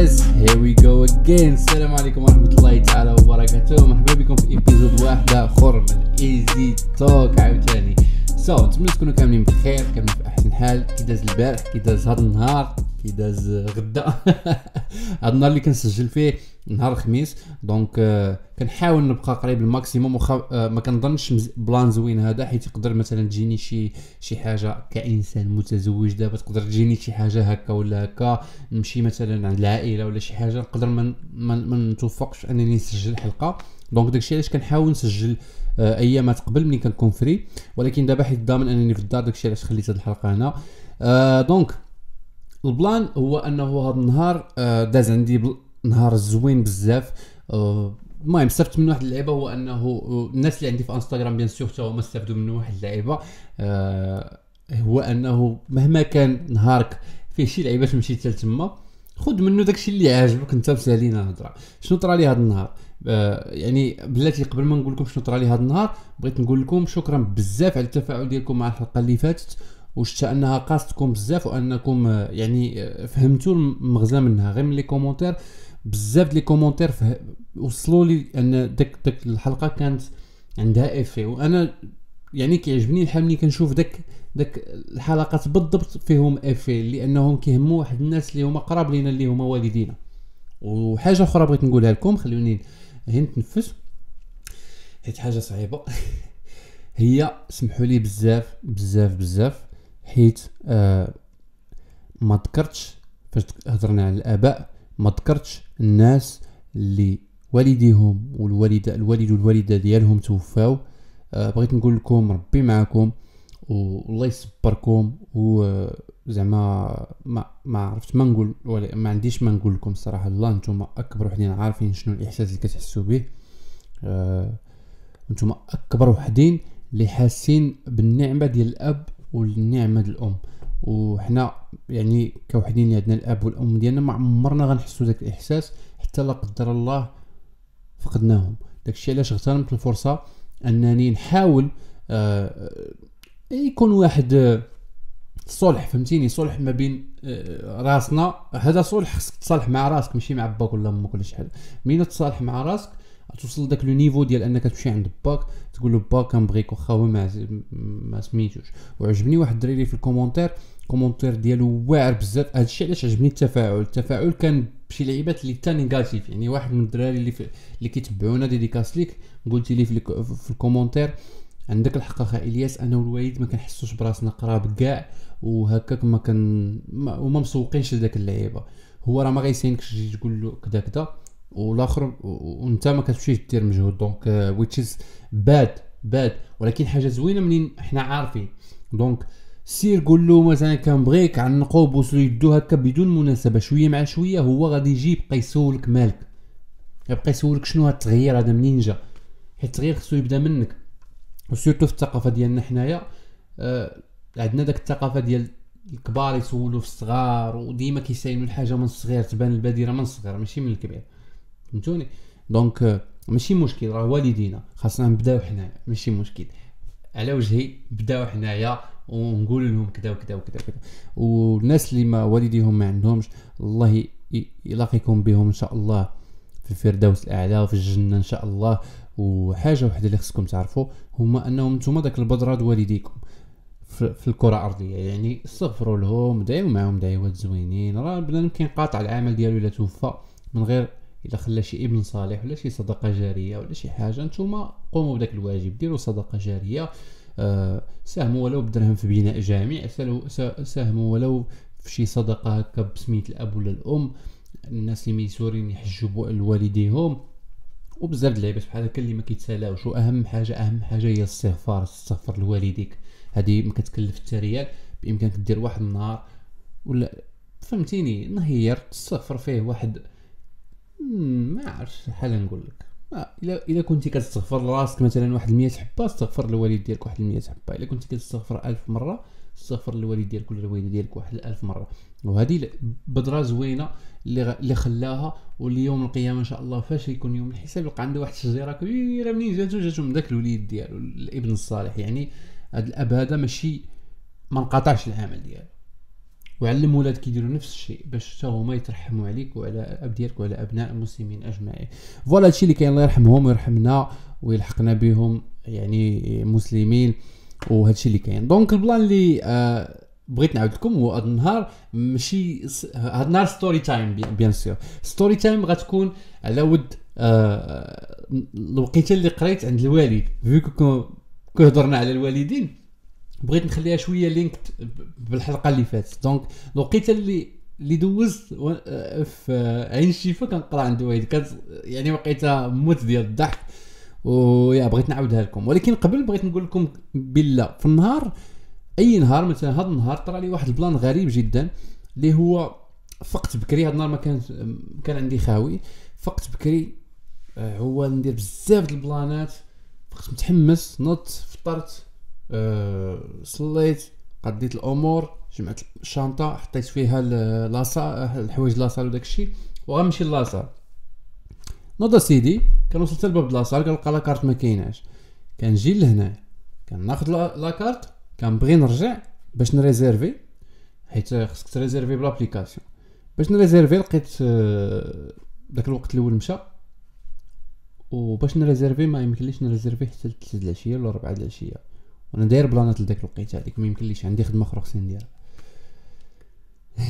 yes here we go again السلام عليكم ورحمة الله تعالى وبركاته مرحبا بكم في episode واحد اخر من Easy Talk عاوتاني so so, نتمنى تكونوا كاملين بخير كاملين في أحسن حال. كي داز البارح كي داز هاد النهار. كي داز غدا. هاد النهار اللي كنسجل فيه نهار الخميس donc آه كنحاول نبقى قريب ال maximum وخا آه ما كنظنش plan زوين هذا حيت يقدر مثلا تجيني شي شي حاجة كإنسان متزوج دابا تقدر تجيني شي حاجة هكا ولا هكا نمشي مثلا عند العائلة ولا شي حاجة نقدر ما من نتوفقش أنني نسجل حلقة. donc داكشي علاش كنحاول نسجل آه أيامات قبل ملي كنكون free ولكن دابا حيت ضامن أنني في الدار داكشي علاش خليت هاد الحلقة هنا. آه donc ال plan هو انه هذا النهار آه داز عندي نهار زوين بزاف. آه، المهم استفدت من واحد اللعيبة هو انه آه، الناس اللي عندي في انستغرام bien sûr حتى هما استفدوا من واحد اللعيبة. هو انه مهما كان نهارك فيه شي لعيبة مشيت تما خذ منه داكشي اللي عاجبك انت بسالينا الهضرة. شنو طرا لي هذا النهار؟ يعني بلاتي قبل ما نقول لكم شنو طرا لي هذا النهار بغيت نقول لكم شكرا بزاف على التفاعل ديالكم مع الحلقة اللي فاتت. وشفت انها قاستكم بزاف وانكم آه، يعني آه، فهمتوا المغزى منها. غير من les commentaires بزاف les commentaires وصلوا لي ان داك داك الحلقة كانت عندها افي وأنا يعني كيعجبني الحال ملي كنشوف داك داك الحلقات بالضبط فيهم افي لأنهم كيهموا واحد الناس اللي هما قراب لينا اللي هما والدينا. وحاجة أخرى بغيت نقولها لكم خلوني هي نتنفس. حيت حاجة صعيبة. هي سمحوا لي بزاف بزاف بزاف. حيت آه ما ذكرتش فاش هضرنا على الآباء ما ذكرتش الناس اللي والديهم والوالده الوالد والوالدة ديالهم توفاو. أه بغيت نقول لكم ربي معكم والله يصبركم وزعما ما ما عرفت ما نقول ولا ما عنديش ما نقول لكم الصراحة. الله نتوما أكبر وحدين عارفين شنو الإحساس اللي كتحسوا به. أه نتوما أكبر وحدين اللي حاسين بالنعمة ديال الأب والنعمة الأم. وحنا يعني كوحدين اللي عندنا الأب والأم ديالنا ما عمرنا غنحسوا داك الإحساس حتى لا قدر الله فقدناهم. داكشي علاش اغتنمت الفرصة أنني نحاول آه يكون واحد صلح فهمتيني؟ صلح ما بين آه راسنا. هذا صلح خصك تصالح مع راسك ماشي مع باك ولا أمك ولا شي حاجة. مين تصالح مع راسك؟ توصل داك le niveau ديال انك تمشي عند باك تقول له باك كنبغيك واخا هو ما ما سميتوش. وعجبني واحد الدريري في ال commentaire ال commentaire ديالو واعر بزاف. هادشي علاش عجبني التفاعل. التفاعل كان بشي لعيبات اللي حتى négatif. يعني واحد من الدراري اللي في اللي كيتبعونا dédicace ليك قلتي لي في, في ال commentaire عندك الحق اخا إلياس أنا والوالد ما كنحسوش براسنا قراب كاع وهكاك ما كان وما مسوقينش لذاك اللعيبة. هو راه ما غيسينكش تجي تقول له كذا كذا والاخر وانت ما كتمشيش دير مجهود. donc ويتش باد باد ولكن حاجة زوينة منين؟ حنا عارفين. donc سير قول له مثلا كنبغيك عنقو بوسو يدو هكا بدون مناسبة شوية مع شوية هو غادي يجي يبقى يسولك مالك. يبقى يسولك شنو هاد التغيير؟ هذا منين جا؟ حيت التغيير خصو يبدأ منك. و surtout في الثقافة ديالنا حنايا آه عندنا داك الثقافة ديال الكبار يسولوا في الصغار وديما كيساينوا الحاجة من الصغير تبان البادره من الصغير ماشي من الكبير. فهمتوني؟ دونك آه، ماشي مشكل راه والدينا خاصنا نبداو حنايا ماشي مشكل. على وجهي بداو حنايا ونقول لهم كذا وكذا وكذا وكذا والناس اللي ما والديهم ما عندهمش الله يلاقيكم بهم إن شاء الله في الفردوس الأعلى وفي الجنة إن شاء الله. وحاجة واحدة اللي خصكم تعرفوا هما أنهم نتوما داك البذره د والديكم. في الكرة الأرضية يعني استغفروا لهم دعيو معاهم دعوات زوينين. راه بنادم كينقاطع العمل ديالو إلا توفى من غير الا خلى شي ابن صالح ولا شي صدقة جارية ولا شي حاجة نتوما قوموا بداك الواجب ديروا صدقة جارية. آه ساهموا ولو بدرهم في بناء جامع ساهموا ولو في شي صدقة هكا بسميت الأب ولا الأم. الناس اللي ميسورين يحجبوا لوالديهم. وبزاف د اللعيبات بحال هكا اللي ما كيتسالاوش. وأهم حاجة أهم حاجة هي الاستغفار تستغفر لوالديك. هذه ما كتكلف حتى ريال بإمكانك دير واحد النهار ولا فهمتيني نهير تستغفر فيه واحد ما عرفتش شحال نقول لك. إلا إلا كنتي كتستغفر لراسك مثلا واحد 100 حبه استغفر للوالد ديالك واحد 100 حبه إلا كنتي كتستغفر 1000 مرة استغفر للوالد ديالك ولا الوالده ديالك واحد 1000 مرة. وهذه بدرة زوينة اللي. اللي خلاها واللي يوم القيامة إن شاء الله فاش يكون يوم الحساب يلقى عنده واحد الشجرة كبيرة منين جاتو؟ جاتو من داك الوليد ديالو الابن الصالح. يعني هذا الأب هذا ماشي ما انقطعش العمل ديالو. وعلم ولادك يديروا نفس الشيء باش حتى هما يترحموا عليك وعلى الاب ديالك وعلى ابناء المسلمين اجمعين voilà هادشي اللي كاين الله يرحمهم ويرحمنا ويلحقنا بهم يعني مسلمين وهادشي اللي كاين donc ال plan اللي آه بغيت نعاود لكم هو هذا النهار ماشي هذا النهار story time bien sûr story time غتكون على ود آه الوقيته اللي قريت عند الوالد vu que كهضرنا على الوالدين بغيت نخليها شوية link بالحلقة اللي فاتت. donc الوقيته اللي اللي دوزت آه، في عين الشفا كنقرا عند والدي كانت يعني وقيته موت ديال الضحك. ويا بغيت نعاودها لكم. ولكن قبل بغيت نقول لكم بالله في النهار أي نهار مثلا هذا النهار طرا لي واحد ال plan غريب جدا اللي هو فقت بكري. هذا النهار ما كان كان عندي خاوي. فقت بكري آه، هو ندير بزاف د البلانات. فقت متحمس نط فطرت. صليت قضيت الأمور جمعت الشنطة حطيت فيها la sa الحوايج la salle وداك الشيء وغنمشي la salle نوض سيدي كان وصلت لباب la salle كنلقى la carte ما كايناش. كنجي لهنا كناخذ la carte كنبغي نرجع باش ن réserver حيت خصك ت réserver ب l'application باش ن réserver لقيت آه، داك الوقت الأول مشى وباش ن réserver ما يمكنليش ن réserver حتى 3 العشية ولا 4 العشية. وأنا داير بلانات لداك الوقيته هذيك ما يمكنليش عندي خدمة أخرى خصني نديرها.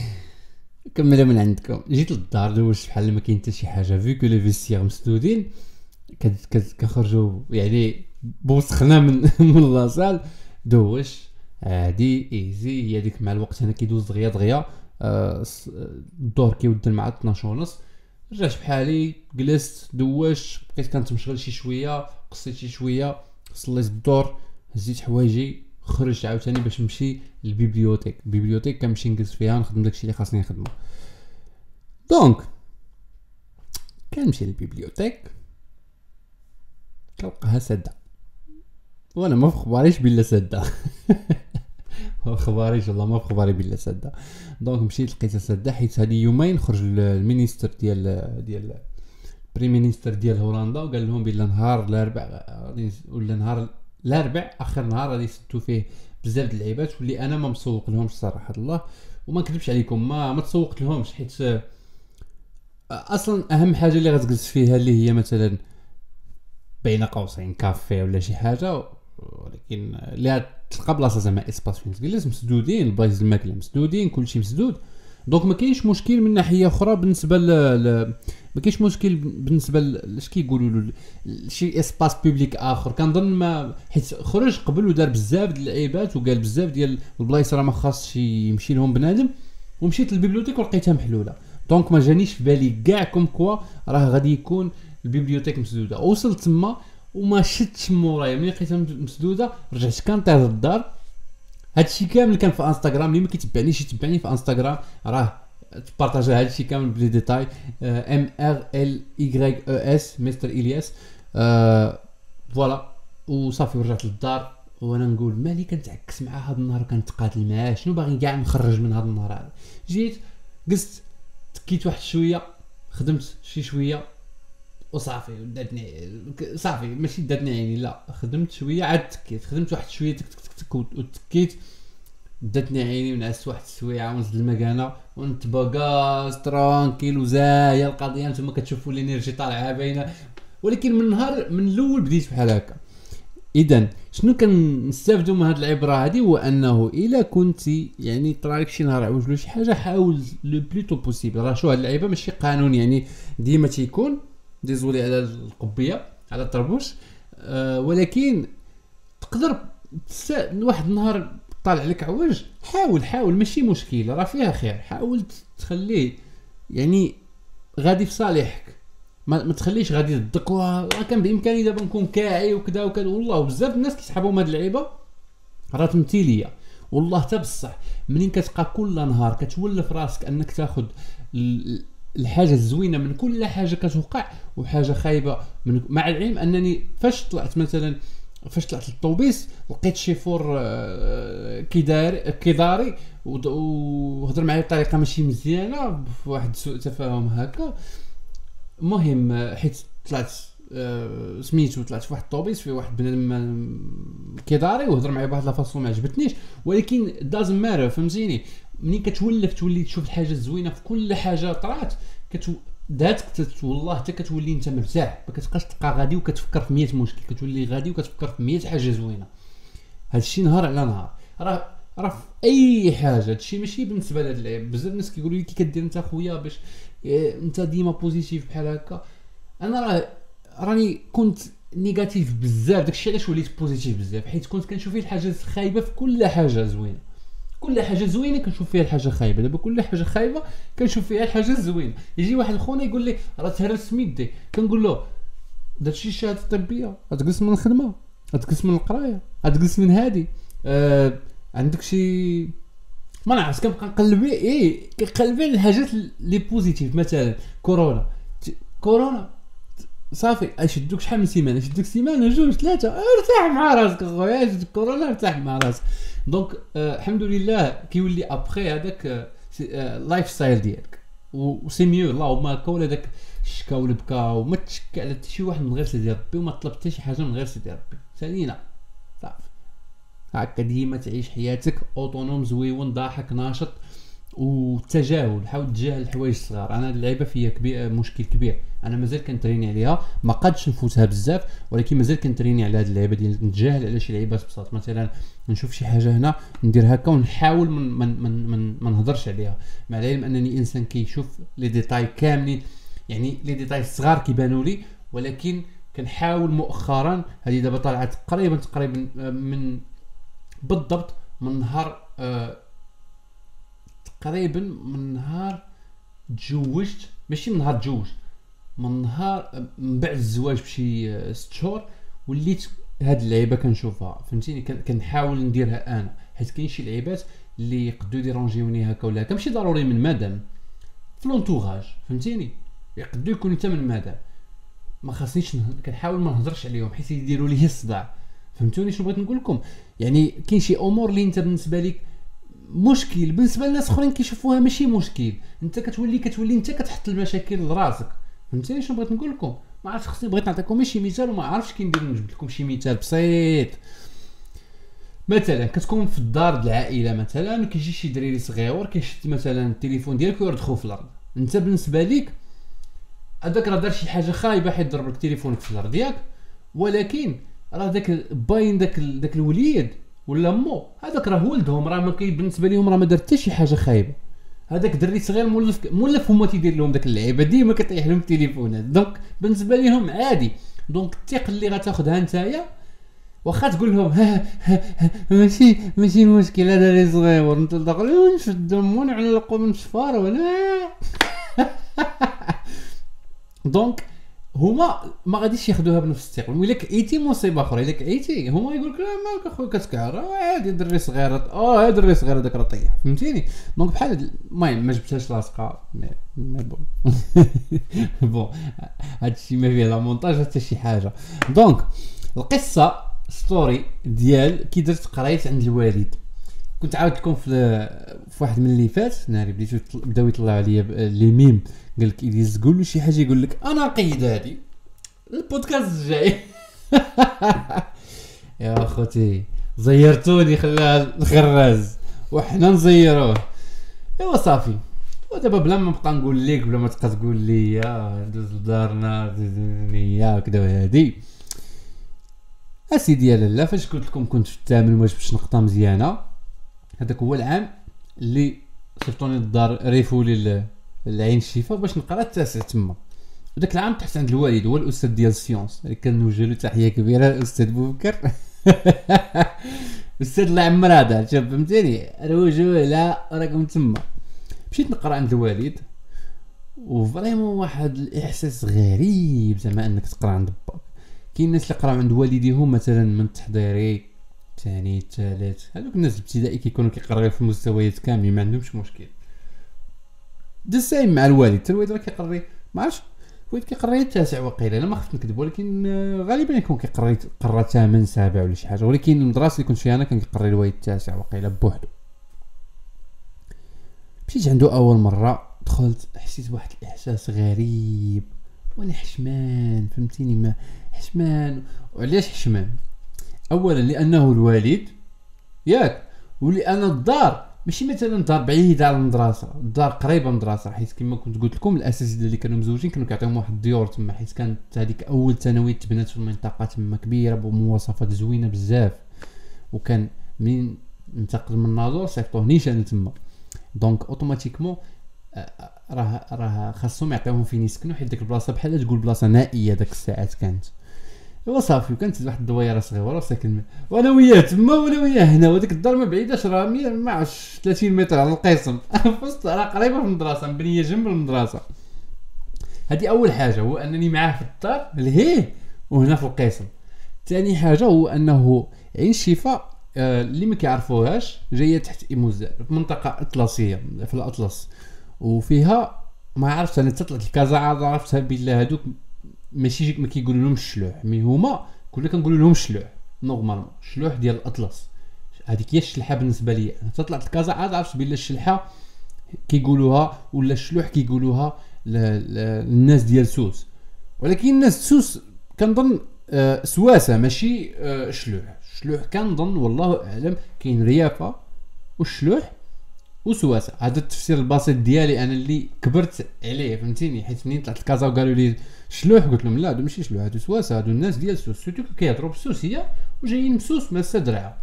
كملها من عندكم. جيت للدار دوزت بحال ما كاين حتى شي حاجة. vu que les vestiaires مسدودين كنخرجوا يعني بوسخنا من من la salle دوش عادي easy هي ديك مع الوقت هنا كيدوز دغيا دغيا. آه الظهر كيودن مع 12 ونص رجعت بحالي جلست دوشت بقيت كليت شي شوية قصيت شي شوية صليت الظهر. هزيت حوايجي خرجت عاوتاني باش نمشي للبيبليوتيك. البيبليوتيك كنمشي نجلس فيها نخدم داكشي اللي خاصني نخدمو. donc كنمشي لل bibliothèque كنلقاها سادة. وأنا ما بخباريش بلا سادة. ما بخباريش والله ما بخباري بلا سادة. donc مشيت لقيتها سادة حيت هادي يومين خرج ال ministre ديال ديال premier ministre ديال هولندا وقال لهم بلا نهار الاربع ولا نهار الأربع آخر نهار غادي يسدوا فيه بزاف د اللعيبات واللي أنا ما مسوق لهمش صراحة الله وما نكذبش عليكم ما ما تسوقت لهمش حيت أصلا أهم حاجة اللي غتجلس فيها اللي هي مثلا بين قوسين كافي ولا شي حاجة ولكن اللي تلقى بلاصة زعما espace فين تجلس مسدودين البلايص الماكلة مسدودين كلشي مسدود donc ما كاينش مشكل من ناحية أخرى بالنسبة. ما كاينش مشكل بالنسبة اش كيقولوا له شي espace public آخر. كنظن ما حيت خرج قبل ودار بزاف ديال اللعيبات وقال بزاف ديال البلايص راه ما خاصش يمشي لهم بنادم ومشيت لل bibliothèque ولقيتها محلولة. donc ما جانيش في بالي كاع comme quoi راه غادي يكون ال bibliothèque مسدودة. وصلت تما وما شدتش مورايا. ملي لقيتها مسدودة رجعت كنطير للدار هادشي كامل كان في انستغرام اللي ما كيتبعنيش يتبعني في انستغرام راه تبارطاجي هادشي كامل ب les détails M R L I O S Mister الياس voilà وصافي ورجعت للدار وأنا نقول مالي كنتعكس مع هذا النهار كنتقاتل معاه. شنو باغي كاع نخرج من هذا النهار هذا؟ جيت قست تكيت واحد شوية خدمت شي شوية وصافي داتني صافي ماشي داتني عيني لا خدمت شوية عاد تكيت خدمت واحد شوية تك تك تك وتكيت. داتني عيني ونعست واحد السويعه ونزل المكانة ونتبقى tranquille وزاهية القضية نتوما كتشوفوا ال énergie طالعة باينة. ولكن من نهار من الأول بديت بحال هكا. إذا شنو كنستافدوا من هذه العبرة هذه هو أنه إلا كنت يعني طرا لك شي نهار عوج له شي حاجة حاول le plus tôt possible راه شو هاد اللعيبة ماشي قانون يعني ديما تيكون. désolé على القبية على الطربوش. أه ولكن تقدر واحد النهار طالع لك عوج حاول حاول ماشي مشكل راه فيها خير. حاول تخليه يعني غادي في صالحك. ما, ما تخليش غادي ضدك راه كان بإمكاني دابا نكون كاعي وكذا وكذا. والله بزاف الناس كيسحبوا هاد اللعيبة. راه تمثيليه والله حتى بصح منين كتبقى كل نهار كتولف راسك أنك تاخذ الحاجة الزوينة من كل حاجة كتوقع وحاجة خايبة من مع العلم أنني فاش طلعت مثلا فاش طلعت للطوبيس لقيت شيفور آه، كيداري وهضر معايا بطريقة ماشي مزيانة بواحد سوء تفاهم هكا. المهم حيت طلعت آه، سميتو طلعت في واحد الطوبيس في واحد بنادم كيداري وهضر معايا بواحد la façon ما عجبتنيش. ولكن دازن مارا فهمتيني؟ ملي كتولف تولي تشوف الحاجة الزوينة في كل حاجة طرات كتو داتك والله حتى كتولي انت مرتاح ما كتبقاش تبقى غادي وكتفكر في 100 مشكل. كتولي غادي وكتفكر في 100 حاجة زوينة. هادشي نهار على نهار. راه راه في أي حاجة. هادشي ماشي بالنسبة لهاد اللعيب بزاف الناس كيقولوا لي كي كدير انت خويا باش انت ديما positif بحال هكا. أنا راه راني كنت négatif بزاف. داكشي علاش وليت positif بزاف؟ حيت كنت كنشوف فيه الحاجة خايبة في كل حاجة زوينة. كل حاجة زوينة كنشوف فيها الحاجة خايبة. دابا كل حاجة خايبة كنشوف فيها الحاجة الزوينة. يجي واحد خونا يقول لي راه تهرس ميدي. كنقول له درتي الشهاده الطبيه غتجلس من الخدمة. غتجلس من القراية. غتجلس من هادي. آه عندك شي ما نعرفش كنبقى نقلب إيه كنقلب على الحاجات les positifs مثلا كورونا. كورونا. صافي أشدوك شحال من سيمانة؟ أشدوك سيمانة جوج ثلاثة. ارتاح مع راسك أخويا كورونا ارتاح مع راسك. donc الحمد لله كيولي ابخي هذاك lifestyle ديالك و c'est mieux اللهم هكا ولا داك الشكا والبكا وما تشكى على شي واحد من غير سيدي ربي وما طلب حتى شي حاجة من غير سيدي ربي سالينا صافي هكا ديما تعيش حياتك autonome زويون ضاحك ناشط والتجاهل حاول تجاهل الحوايج الصغار. أنا اللعيبة فيها كبير مشكل كبير. أنا مازال كنتريني عليها. ما قادش نفوتها بزاف ولكن مازال كنتريني على هذه اللعيبة ديال نتجاهل على شي لعيبات بساط مثلا نشوف شي حاجة هنا ندير هكا ونحاول من من من من ما نهضرش عليها. مع العلم أنني إنسان كيشوف les détails كاملين. يعني les détails الصغار كيبانوا لي ولكن كنحاول مؤخرا. هذه دابا طلعت قريبا تقريبا آه، من بالضبط من نهار آه تقريبا من نهار تزوجت ماشي من نهار تزوجت من نهار من بعد الزواج بشي آه، ست شهور وليت هاد اللعيبة كنشوفها. فهمتيني؟ كنحاول نديرها أنا حيت كاين شي لعيبات اللي يقدروا يديرونجيوني هكا ولا هكا. ماشي ضروري من مادام في لونتوراج فهمتيني؟ يقدروا يكونوا حتى من مادام ما خاصنيش كنحاول ما نهضرش عليهم حيت يديروا لي الصداع فهمتوني شنو بغيت نقول لكم؟ يعني كاين شي أمور اللي أنت بالنسبة لك مشكل. بالنسبة لناس أخرين كيشوفوها ماشي مشكل. أنت كتولي كتولي أنت كتحط المشاكل لراسك. فهمتيني شنو بغيت نقول لكم؟ ما عرفتش خصني بغيت نعطيكم شي مثال وما عرفتش كي ندير نجبد لكم شي مثال بسيط. مثلا كتكون في الدار العائلة مثلا كيجي شي دريري صغيور كيشد مثلا التليفون ديالك ويردخو في الأرض. أنت بالنسبة ليك هذاك راه دار شي حاجة خايبة حيت ضرب لك تليفونك في الأرض ياك ولكن راه داك باين داك داك الوليد ولا مو؟ هذاك راه ولدهم راه بالنسبة لهم راه ما دار حتى شي حاجة خايبة. هذاك دري صغير مولف مولف هما تيدير لهم داك اللعيبه ديما كطيح لهم التليفونات donc بالنسبة لهم عادي. donc الثقة اللي غتاخذها نتايا واخا تقول لهم ها ها ها ماشي ماشي مشكل هذا اللي صغير. داخل نشدو ونعلقو من شفار ولا؟ donc هما ما غاديش ياخذوها بنفس الثقه ولا ايتي مصيبة أخرى إلا ايتي هما يقول لك مالك أخويا كتكعر عادي دري صغير آه دري صغير هذاك راه طيح فهمتيني؟ donc بحال المهم ما جبتهاش لاصقة mais bon. bon هادشي ما فيه لا مونتاج حتى شي حاجة. donc القصة story ديال كي درت قريت عند الوالد. كنت عاودت لكم في في واحد من اللي فات ناري بديتو بداو يطلعوا عليا les mèmes. قال لك إليز تقول له شي حاجة يقول لك أنا قيد هادي. البودكاست الجاي. يا أخوتي زيرتوني خلال الخراز وحنا نزيروه. إيوا صافي. ودابا بلا ما نبقى نقول لك بلا ما تبقى تقول لي يا دوز لدارنا يا كدا وهادي أسيدي يا لالا فاش قلت لكم كنت في الثامن واش باش نقطه مزيانة هذاك هو العام اللي صيفطوني للدار ريفولي العين الشفا باش نقرأ التاسع تما. وداك العام تحت عند الوالد هو الأستاذ ديال ال science. كان نوجه له تحية كبيرة الاستاذ بوبكر. أستاذ الله يعمر هذا فهمتيني؟ روجوا لا راكم تما. مشيت نقرأ عند الوالد و vraiment واحد الإحساس غريب زعما أنك تقرأ عند باك كاين الناس اللي قراو عند والديهم مثلا من التحضيري الثاني الثالث. هذوك الناس الابتدائي كيكونوا كيقراو في المستويات كاملين ما عندهمش مشكل. سيم مع الوالد. الوالد راه كيقري ما عرفتش الوالد كيقري التاسع وقيلة. أنا ما خفت نكذب ولكن آه، غالبا يكون كيقري قرأ ثامن سابع ولا شي حاجة. ولكن المدرسة اللي كنت فيها أنا كان كيقري الوالد التاسع وقيلة بوحدو. مشيت عنده أول مرة دخلت حسيت بواحد الإحساس غريب. وأنا حشمان فهمتيني؟ ما حشمان. وعلاش حشمان؟ اولا لأنه الوالد ياك ولأن الدار ماشي مثلا دار بعيده على المدرسة دار قريبة من المدرسة حيت كما كنت قلت لكم الأساتذة اللي كانوا مزوجين كانوا كيعطيهم واحد الديور تما حيت كانت هذيك أول ثانوي تبنات في المنطقة تما كبيرة بمواصفات زوينة بزاف. وكان منين انتقل من الناظور صيفطوه نيشان تما. donc automatiquement آه، راه راه خاصهم يعطيوهم فين يسكنوا حيت ديك البلاصة بحال تقول بلاصة نائية داك الساعات كانت. ايوا صافي وكانت واحد الدويرة صغيرة ساكن وأنا وياه تما وأنا وياه هنا وديك الدار ما بعيداش راه ما عرفتش 30 متر على القسم. وسط راه قريبة من المدرسة مبنيه جنب المدرسة. هذه أول حاجة هو أنني معاه في الدار لهيه وهنا في القسم. ثاني حاجة هو أنه عين الشفاء آه اللي ما كيعرفوهاش جاية تحت ايموزار في منطقة أطلسية في الأطلس. وفيها ما عرفتش أنا تطلعت الكازا عاد عرفتها بالله هذوك ماشي ما كيقولوا لهم الشلوح mais هما كلنا كنقولوا لهم الشلوح normalement الشلوح ديال الأطلس. هذيك هي الشلحة بالنسبة لي أنا تطلعت الكازا عاد عرفت بلي الشلحة كيقولوها ولا الشلوح كيقولوها للناس ديال سوس. ولكن الناس سوس كنظن آه سواسة ماشي آه شلوح. شلوح كنظن والله أعلم كاين ريافة والشلوح وسواسة. هذا التفسير البسيط ديالي أنا اللي كبرت عليه فهمتيني؟ حيت منين طلعت لكازا وقالوا لي شلوح؟ قلت لهم لا هادو ماشي شلوح هادو سواسه هادو الناس ديال سوس surtout كيهضروا بالسوسيه وجايين مسوس ماسه درعا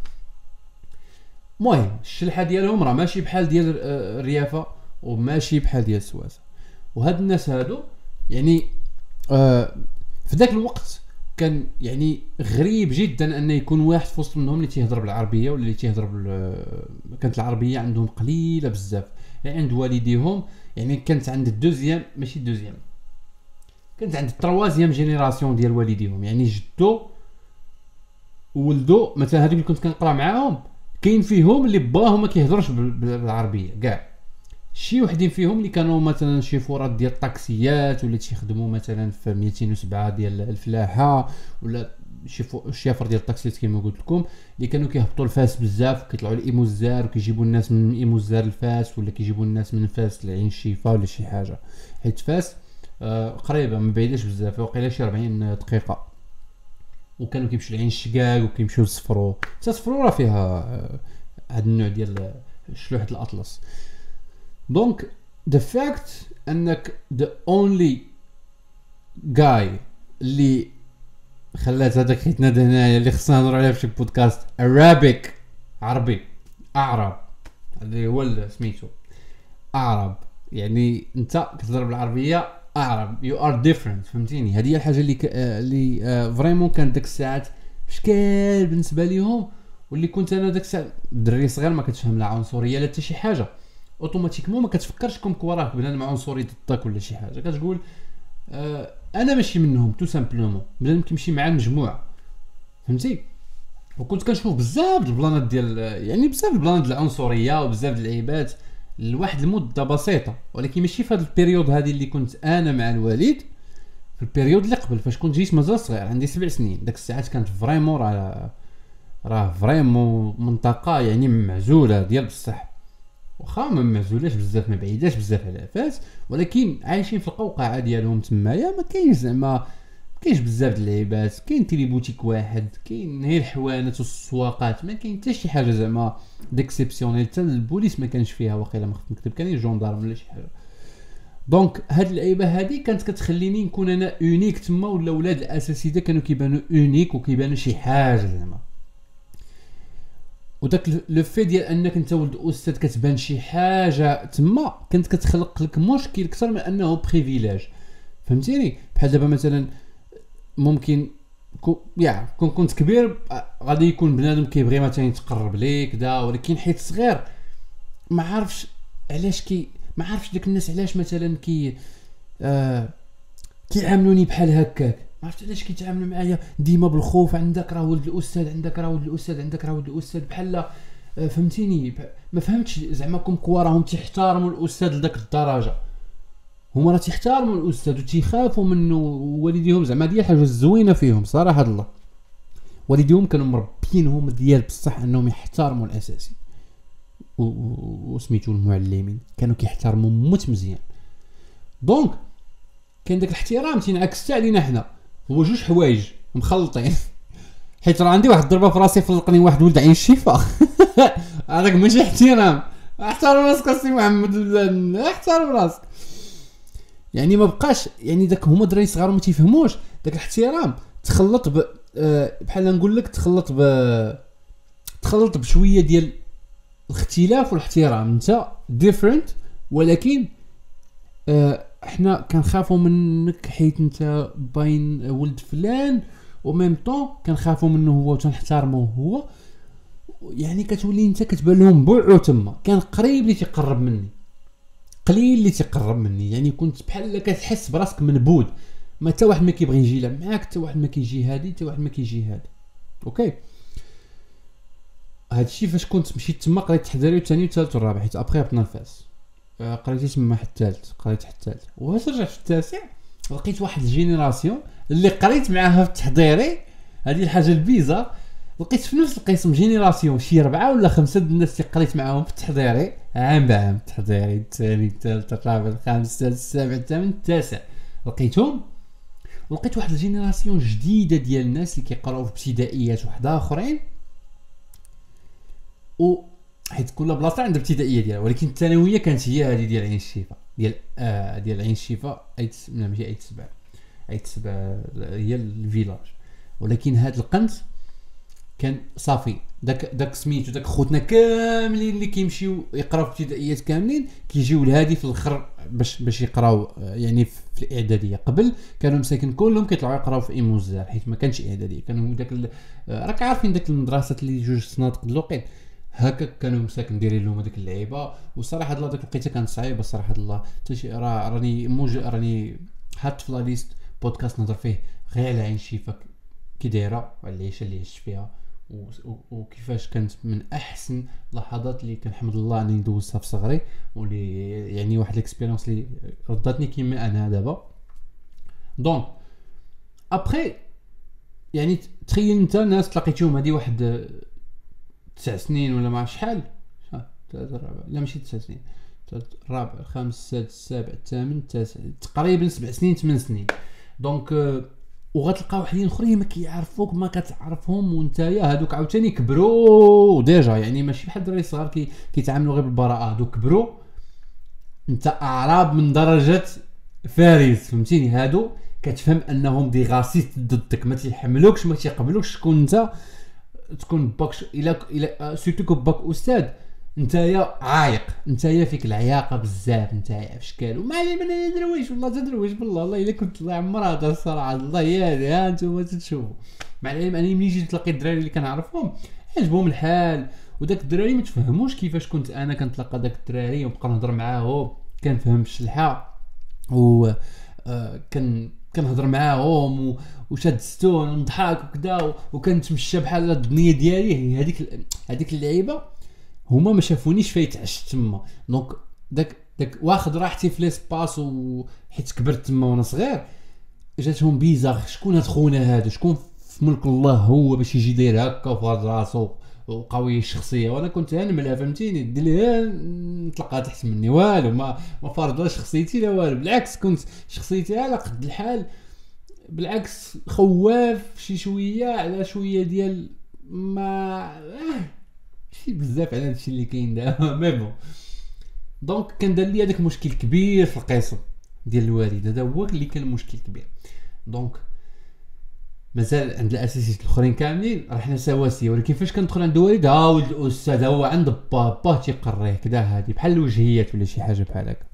المهم الشلحة ديالهم راه ماشي بحال ديال آه، وماشي بحال ديال سواسه وهاد الناس هادو يعني آه في ذاك الوقت كان يعني غريب جدا أن يكون واحد في وسط منهم اللي تيهضر بالعربية ولا اللي تيهضر بال كانت العربية عندهم قليلة بزاف. يعني عند والديهم يعني كانت عند ال deuxième ماشي ال deuxième. كانت عند ال troisième génération ديال والديهم يعني جدو ولدو مثلا هذوك اللي كنت كنقرا معاهم كاين فيهم اللي باهم ما كيهضرش بالعربية كاع. شي وحدين فيهم اللي كانوا مثلا شيفورات ديال الطاكسيات ولا تيخدموا مثلا في 207 ديال الفلاحة ولا الشيفور ديال الطاكسيات كما قلت لكم اللي كانوا كيهبطوا لفاس بزاف وكيطلعوا لايموزار وكيجيبوا الناس من إيموزار لفاس ولا كيجيبوا الناس من فاس لعين الشيفا ولا شي حاجة. حيت فاس قريبة ما بعيداش بزاف وقيلا شي 40 دقيقة. وكانوا كيمشيو لعين الشقاق وكيمشيو لصفرو حتى صفرو راه فيها آه هذا النوع ديال شلوحة الأطلس. donc the fact أنك the only guy اللي خلات هذاك حيتنا هنايا اللي خصنا نهضروا عليها في شي podcast Arabic عربي أعرب. اللي هو سميتو. أعرب. يعني أنت كتهضر بالعربية أعرب. you are different فهمتيني؟ هذه هي الحاجة اللي ك... اللي vraiment كانت ديك الساعات اشكال بالنسبة ليهم واللي كنت أنا ديك الساعة دري صغير ما كتفهم لا عنصرية لا حتى شي حاجة. automatiquement ما كتفكرش comme quoi راه بنادم عنصري ضدك ولا شي حاجة. كتقول آه أنا ماشي منهم tout simplement بنادم كيمشي مع المجموعة. فهمتي؟ وكنت كنشوف بزاف البلانات ديال يعني بزاف البلانات ديال العنصرية وبزاف اللعيبات. لواحد المدة بسيطة ولكن ماشي في هذا ال période هذه اللي كنت أنا مع الوالد في ال période اللي قبل فاش كنت جيت مازال صغير عندي سبع سنين. داك الساعات كانت vraiment راه راه فريمون منطقة يعني معزولة ديال بصح. واخا ما معزولاش بزاف ما بعيداش بزاف على فاس ولكن عايشين في القوقعة ديالهم تمايا ما كاينش زعما ما كاينش بزاف د اللعيبات كاين téléboutique واحد كاين غير الحوانت والسواقات ما كاين حتى شي حاجة زعما d'exceptionnel حتى البوليس ما كانش فيها واقيلا ما خفت نكذب كان gendarme ولا شي حاجة. donc هاد اللعيبة هادي كانت كتخليني نكون أنا unique تما ولا ولاد الاساتذه كانوا كيبانوا unique وكيبانوا شي حاجة زعما. وداك le fait ديال أنك أنت ولد أستاذ كتبان شي حاجة تما كانت كتخلق لك مشكل أكثر من أنه privilège فهمتيني؟ بحال دابا مثلا ممكن كو يا كون كنت كبير غادي يكون بنادم كيبغي مثلا يتقرب ليك دا ولكن حيت صغير ما عارفش علاش كي ما عارفش داك الناس علاش مثلا كي آه كيعاملوني بحال هكاك. عرفت علاش كيتعاملوا معايا ديما بالخوف عندك راه ولد الأستاذ عندك راه ولد الأستاذ عندك راه ولد الأستاذ بحال آه، فهمتيني ما فهمتش زعما comme quoi راهم تيحترموا الأستاذ لذاك الدرجة. هما راه تيحترموا الأستاذ وتيخافوا منه والديهم. زعما ديال حاجة زوينه فيهم صراحة الله. والديهم كانوا مربينهم ديال بصح أنهم يحترموا الأساتذة. وسميتو المعلمين. كانوا كيحترموهم مزيان. donc كاين داك الاحترام تينعكس حتى علينا حنا. هو جوج حوايج مخلطين. حيت راه عندي واحد الضربة في راسي فلقني واحد ولد عين الشفا هذاك ماشي احترام. احترم راسك السي محمد. احترم راسك. يعني ما بقاش يعني داك هما دراري صغار ما تيفهموش. داك الاحترام تخلط ب آه، بحال نقول لك تخلط ب تخلط بشوية ديال الاختلاف والاحترام. أنت différent ولكن آه، إحنا كنخافوا منك حيت أنت باين ولد فلان و même temps كنخافوا منه هو وتنحترموه هو. يعني كتولي أنت كتبان لهم بوعو تما. كان قليل اللي تيقرب مني. قليل اللي تيقرب مني. يعني كنت بحال كتحس براسك منبوذ. ما حتى واحد ما كيبغي يجي معاك حتى واحد ما كيجي هادي حتى واحد ما كيجي هادي. OK؟ هادشي فاش كنت مشيت تما قريت التحضيري والثاني والثالث والرابع حيت après هبطنا لفاس. آه، قريت تما حتى الثالث قريت حتى الثالث. وفاش رجعت في التاسع لقيت واحد ال génération اللي قريت معاها في التحضيري هذه الحاجة ال bizarre لقيت في نفس القسم génération شي اربعه ولا خمسة د الناس اللي قريت معاهم في التحضيري؟ عام بعام. التحضيري الثاني الثالث الرابع الخامس السادس السابع الثامن التاسع. لقيتهم؟ ولقيت واحد ال génération جديدة ديال الناس اللي كيقراو في ابتدائيات وحدين آخرين. و حيت كل بلاصة عندها ابتدائية ديالها ولكن الثانوية كانت هي هذه ديال عين الشفا ديال آه ديال عين الشفا ايت لا ماشي ايت سبع ايت سبع هي ال village. ولكن هاد القنت كان صافي. داك داك سميتو داك خوتنا كاملين اللي كيمشيو يقراو في ابتدائيات كاملين كيجيو لهادي في الآخر باش باش يقراو يعني في الإعدادية. قبل كانوا مساكن كلهم كيطلعوا يقراو في ايموزار حيت ما كانش إعدادية. كانوا داك راك عارفين داك المدرسات اللي جوج سنوات الوقت هكا كانوا مساكن دايرين لهم هذيك اللعيبة. وصراحة الله ديك الوقيتة كانت صعيبة صراحة الله. راه راني موج راني حاط في la liste podcast نهضر فيه غير على عين شيفا كي دايرة وعلى العيشة اللي عشت فيها. وكيفاش كانت من أحسن لحظات اللي كنحمد الله أني دوزتها في صغري واللي يعني واحد ال expérience اللي رداتني كيما أنا دابا. donc après يعني تخيل أنت ناس تلاقيتهم هذه واحد تسع سنين ولا ما شحال. ثلاثة رابع لا ماشي تسع سنين. الرابع الخامس السادس السابع الثامن التاسع تقريبا سبع سنين ثمان سنين. donc وغتلقى وحدين اخرين ما كيعرفوك ما كتعرفهم وانتيا هادوك عاوتاني كبروا déjà. يعني ماشي بحال الدراري الصغار كي كيتعاملوا غير بالبراءة. هادوك كبروا. انت أعراب من درجة فارس فهمتيني؟ هادو كتفهم أنهم des racistes ضدك. ما تيحملوكش ما تيقبلوكش شكون انت. تكون باك إلا الا سيرتو باك أستاذ. نتايا عايق نتايا فيك العياقة بزاف نتايا في شكال وما علي من درويش والله تدرويش بالله والله إلا كنت الله عمر هذا الصراحة الله يا ها أنتم تشوفوا مع العلم اني ملي جيت تلاقي الدراري اللي كنعرفهم؟ عجبهم الحال وداك الدراري ما تفهموش كيفاش كنت أنا كنتلاقى داك الدراري ونبقى نهضر معاهم كنفهم الشلحة و آه كان كنهضر معاهم وشاد ستون ونضحك وكذا وكنتمشى بحال الدنيا ديالي هذيك هذيك اللعيبة. هما ما شافونيش فايتعشت تما. donc داك داك واخد راحتي في l'espace وحيت كبرت تما وأنا صغير جاتهم bizarre شكون هاد خونا هذا شكون في ملك الله هو باش يجي داير هكا وفرض راسو وقوي الشخصية؟ وأنا كنت نملا فهمتيني؟ دير لي نطلقها تحت مني. والو ما ما فرض شخصيتي لا والو. بالعكس كنت شخصيتي على قد الحال. بالعكس خواف شي شوية على شوية ديال ما آه شي بزاف على هادشي اللي كاين دابا mais bon. donc كان دار لي هذاك مشكل كبير في القسم ديال الوالد. هذا هو اللي كان مشكل كبير. donc مازال عند الأساسيات الأخرين كاملين راه حنا سواسيه ولكن فاش كندخل عند الوالد ها ولد الأستاذ هو عند بابا تيقريه كذا هادي بحال الوجهيات ولا شي حاجة بحال هكا.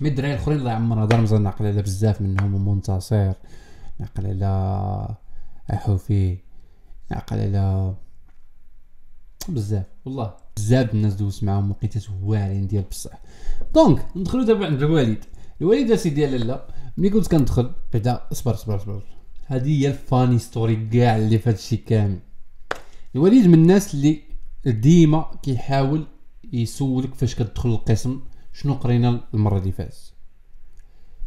mais الدراري الأخرين الله يعمر هضر مزال نعقل على بزاف منهم. منتصر نعقل على أحوفي نعقل على بزاف والله بزاف الناس دوزت معاهم وقيتات واعرين ديال بصح. donc ندخلو دابا عند الوالد الوالد اسيدي لالا. ملي كنت كندخل بعدا اصبر اصبر اصبر. هذه هي ال funny story كاع اللي في هادشي كامل. الوالد من الناس اللي ديما كيحاول يسولك فاش كتدخل القسم شنو قرينا المرة اللي فاتت.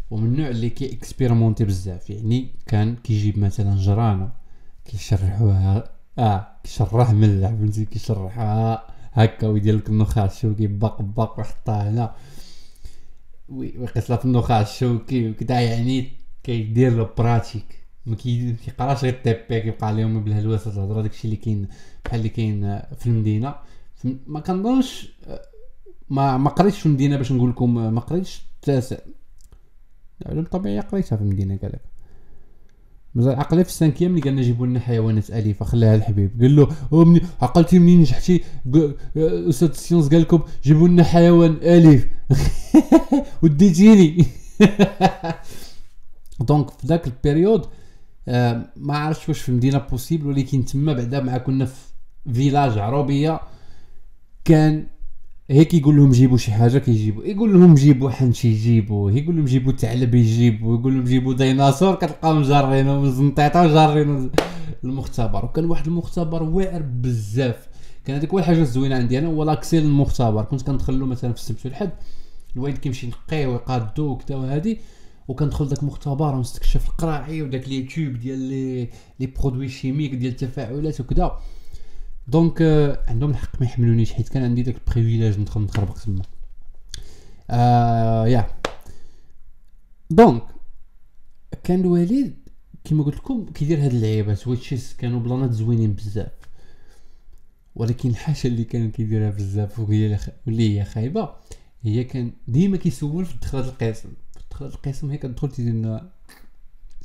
ومن النوع اللي كي expérimenter بزاف يعني كان كيجيب مثلا جرانه كيشرحوها آه كيشرح ملح فهمتي؟ كيشرحها هكا ويدير لك النخاع الشوكي باق باق ويحطها هنا. ويقيس لها في النخاع الشوكي وكذا يعني كيدير له pratique. ما كيقراش غير تيبي كيبقى عليهم بالهلوسه الهضرة داكشي اللي كاين بحال اللي كاين في المدينة. ما كنظنش ما ما قريتش في المدينة باش نقول لكم ما قريتش التاسع العلوم الطبيعيه قريتها في المدينة قالك. مازال عقلي في السانكيام اللي قالنا جيبوا لنا حيوانات أليفة خلاها الحبيب. قال له مني عقلتي منين؟ نجحتي أستاذ السيونس قال لكم جيبوا لنا حيوان أليف. وديتيني دونك في ذاك البيريود آه ما عرفتش واش في المدينة possible ولكن تما بعدا مع كنا في village عربية كان هيك يقول لهم جيبوا شي حاجة كيجيبوا. يقول لهم جيبوا حنش يجيبوا. يقول لهم جيبوا ثعلب يجيبوا. يقول لهم جيبوا ديناصور كتلقاهم جارينو زنطيطه جارينو المختبر. وكان واحد المختبر واعر بزاف. كان هذيك هو الحاجة الزوينة عندي أنا هو l'accès للمختبر كنت كندخل له مثلا في السبت والحد الوالد كيمشي ينقيه ويقادو وكذا وهادي وكندخل داك المختبر ونستكشف القراعي وداك les tubes ديال les les produits chimiques ديال التفاعلات وكذا donc آه عندهم الحق ما يحملونيش حيت كان عندي داك ال privilège ندخل نتخربق تما. آه يا. donc كان الوالد كما قلت لكم كيدير هاد اللعيبات و which is كانوا بلانات زوينين بزاف. ولكن الحاجة اللي كان كيديرها بزاف وهي اللي هي خايبة هي كان ديما كيسول في دخلات القسم. في دخلات القسم هي كتدخل تيدير لنا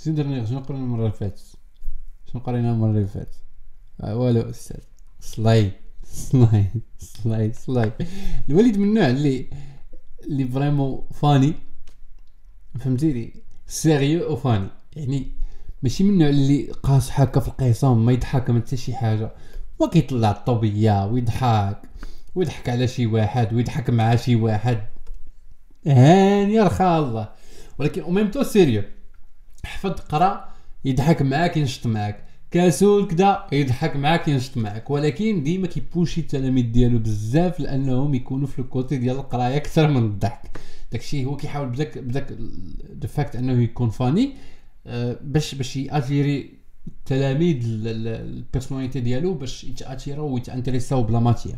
شنو شنو قرينا المرة اللي فاتت؟ شنو قرينا المرة اللي فاتت؟ آه والو أستاذ. سلاي سلاي سلاي سلاي. الوليد من النوع اللي اللي vraiment funny فهمتيني sérieux و funny يعني ماشي من النوع اللي قاص هكا في القسم ما يضحك ما حتى شي حاجة. وكيطلع الطوبيه ويضحك ويضحك على شي واحد ويضحك مع شي واحد. هاني رخا الله. ولكن au même temps sérieux حفظ قرأ يضحك معاك ينشط معاك. كاسول كدا يضحك معاك ينشط معاك. ولكن ديما كيبوشي التلاميذ ديالو بزاف لأنهم يكونوا في ال côté ديال القراية أكثر من الضحك. داكشي هو كيحاول بداك بداك the fact أنه يكون funny أه باش باش ياتيري التلاميذ ال personnalité ديالو باش يتاتيراو ويتأنتريساو ب la matière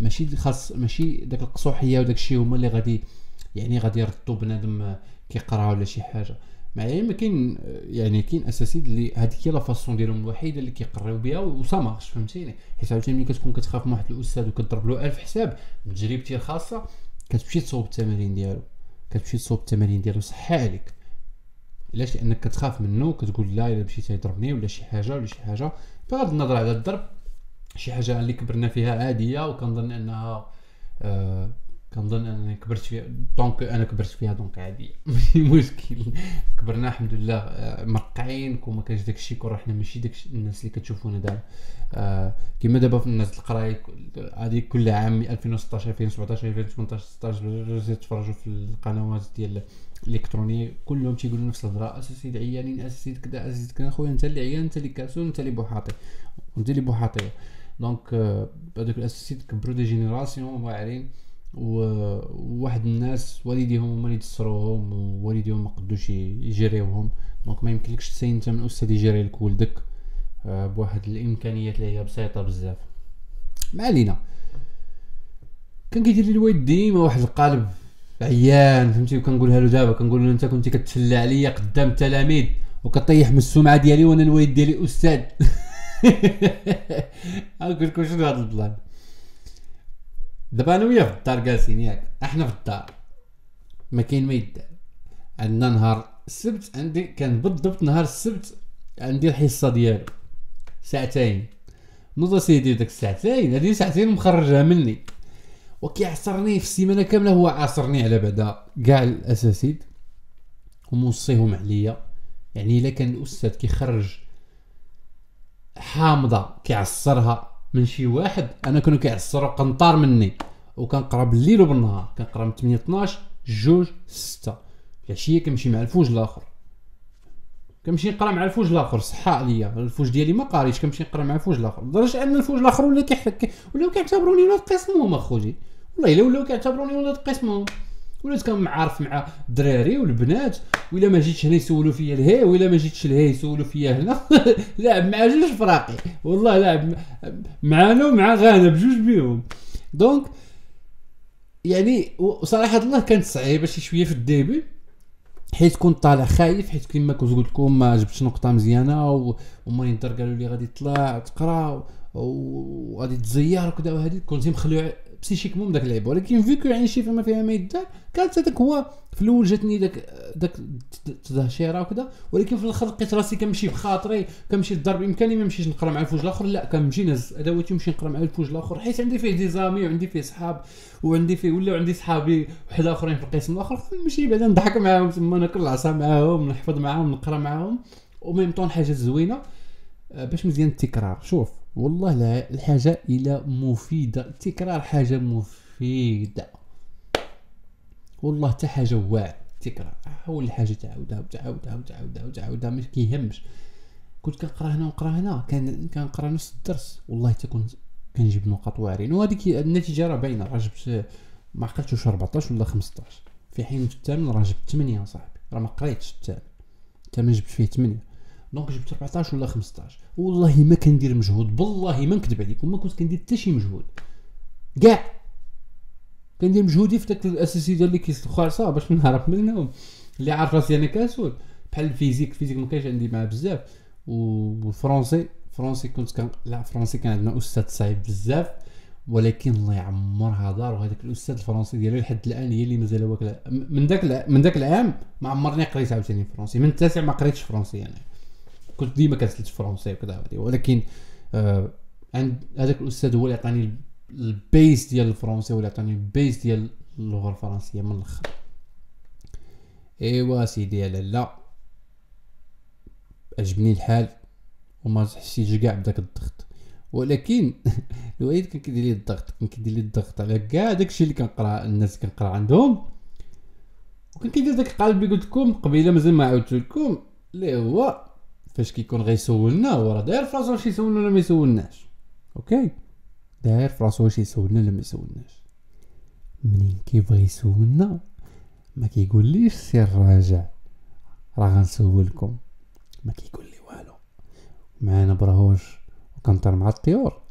ماشي خاص ماشي داك القصوحية وداك الشيء هما اللي غادي يعني غادي يردوا بنادم كيقرأ ولا شي حاجة. مع ما كاين يعني كاين اساتيد اللي هذيك هي la façon ديالهم الوحيدة اللي كيقراو بها و ça marche فهمتيني؟ حيت عاوتاني ملي كتكون كتخاف من واحد الأستاذ وكتضرب له ألف حساب من تجربتي الخاصة كتمشي تصوب التمارين ديالو كتمشي تصوب التمارين ديالو صح عليك. علاش؟ لأنك كتخاف منه كتقول لا إلا مشيت يضربني ولا شي حاجة ولا شي حاجة. بغض النظر على الضرب شي حاجة اللي كبرنا فيها عادية وكنظن أنها آه كنظن أنني كبرت فيها. donc أنا كبرت فيها donc عادي. ماشي مشكل. كبرنا الحمد لله. آه، مرقعين كون ما كانش داكشي كون حنا ماشي داك الناس اللي كتشوفونا دابا. آه كما دابا في الناس القرايه هذه كل عام 2016 2017 2018 16 تفرجوا في القنوات ديال الالكترونيه كلهم تيقولوا نفس الهضرة. اساسي عيانين اساسي كذا اساسي كذا. خويا أنت اللي عيان أنت اللي كاسون أنت اللي بوحاطي. أنت اللي بوحاطي. دونك هذوك الاساسيات كبروا دي جينيراسيون واعرين. وواحد الناس والديهم هما اللي تسروهم ووالديهم ما قدوش يجريوهم. دونك ما يمكنلكش تسين انت من أستاذ يجري لك ولدك آه، بواحد الإمكانيات اللي هي بسيطة بزاف. ما علينا. كان كيدير لي الوالد ديما واحد القالب عيان فهمتي؟ وكنقولها له دابا كنقول له أنت كنتي كتفلى عليا قدام التلاميذ وكطيح من السمعة ديالي وأنا الوالد ديالي أستاذ. نقول لكم شنو هذا البلان؟ دابا أنا وياه في الدار جالسين ياك. إحنا في الدار. ما كاين ما يدار. عندنا نهار السبت عندي كان بالضبط نهار السبت عندي الحصة ديالو. ساعتين. نوض سيدي ديك الساعتين. هذه ساعتين مخرجها مني. وكيعصرني في السيمانة كاملة. هو عاصرني على بعدا كاع الأساسيد. وموصيهم عليا. يعني إلا كان الأستاذ كيخرج حامضة كيعصرها من شي واحد أنا كانوا كيعصروا قنطار مني وكنقرا بالليل وبالنهار كنقرا من 8 12 جوج 6 العشية كنمشي مع الفوج الآخر. كنمشي نقرا مع الفوج الآخر صحا عليا الفوج ديالي ما قاريش كنمشي نقرا مع الفوج الآخر. لدرجة أن الفوج الآخر ولا كيحك ولاو كيعتبروني ولاد قسمهم اخوجي والله إلا ولاو كيعتبروني ولاد قسمهم. ولات كنعرف مع الدراري والبنات ولا ما جيتش هنا يسولوا فيا الهي ولا ما جيتش لهي يسولوا فيا هنا. لاعب مع جوج فراقي. والله لاعب معانا ومع غانا بجوج بيهم. donc يعني صراحة الله كانت صعيبة شي شوية في الديبي حيت كنت طالع خايف حيت كما كنت قلت لكم ما جبتش نقطة مزيانة وما ينتر قالوا لي غادي تطلع تقرا وغادي تزير وكذا وهذه كنت مخلوع بسيشيكمون داك اللعيبه ولكن فيكو يعني شي فما فيها ما يدار كانت هذاك هو في الأول جاتني داك داك التهشيره وكذا ولكن في الآخر لقيت راسي كنمشي بخاطري كنمشي للدار بامكاني ما نمشيش نقرأ مع الفوج الآخر لا كنمشي نهز ادواتي ونمشي نقرأ مع الفوج الآخر حيت عندي فيه دي زامي وعندي فيه صحاب وعندي فيه ولاو عندي صحابي واحد آخرين في القسم الآخر نمشي بعدا نضحك معاهم تما ناكل العصا معاهم نحفظ معاهم نقرأ معاهم وميم طون حاجة زوينة آه، باش مزيان التكرار. شوف والله لا الحاجة إلى مفيدة التكرار حاجة مفيدة. والله حتى حاجة واعره التكرار حول الحاجة تعاودها وتعاودها وتعاودها وتعاودها ما كيهمش. كنت كنقرا هنا ونقرا هنا كان كنقرا نفس الدرس. والله حتى كنت كنجيب نقاط واعرين وهذيك النتيجة راه باينة راه جبت ما عقلتش واش 14 ولا 15 في حين في الثامن راه جبت 8 صاحبي. راه ما قريتش الثامن الثامن جبت فيه 8 donc جبت 14 ولا 15 والله ما كندير مجهود بالله ما نكذب عليكم ما كنت كندير حتى شي مجهود. كاع. كندير مجهودي في داك الأساسي ديال اللي كيسلخوا خالصه باش نهرب منهم. اللي عارف راسي أنا كاسول بحال ال physique ال physique ما كانش عندي معاه بزاف. والفرونسي فرونسي كنت كان لا فرونسي كان عندنا أستاذ صعيب بزاف. ولكن الله يعمرها دار وهذاك الأستاذ الفرنسي ديالو لحد الآن هي اللي مازال واكلة. من ذاك من ذاك العام ما عمرني قريت عاوتاني فرونسي من التاسع ما قريتش فرونسي يعني كنت ديما كنسلت فرونسي وكذا ولكن آه عند هذاك الأستاذ هو اللي عطاني ال base ديال الفرونسي هو اللي عطاني ال base ديال اللغة الفرنسية من الأخر. إيوا سيدي لا عجبني الحال وما حسيتش كاع بداك الضغط. ولكن الوالد كان كيدير لي الضغط كان كيدير لي الضغط على كاع داكشي اللي كنقرا الناس كنقرا عندهم. وكان كيدير داك القلب اللي قلت لكم قبيلة مازال ما عاودت لكم اللي هو فاش كيكون غيسولنا هو راه داير فراسو واش يسولنا ولا ما يسولناش. okay؟ داير فراسو واش يسولنا ولا ما يسولناش. منين كيبغي يسولنا؟ ما كيقوليش سير راجع. راه غنسولكم. ما كيقول لي والو. معانا براهوش وكنطير مع الطيور.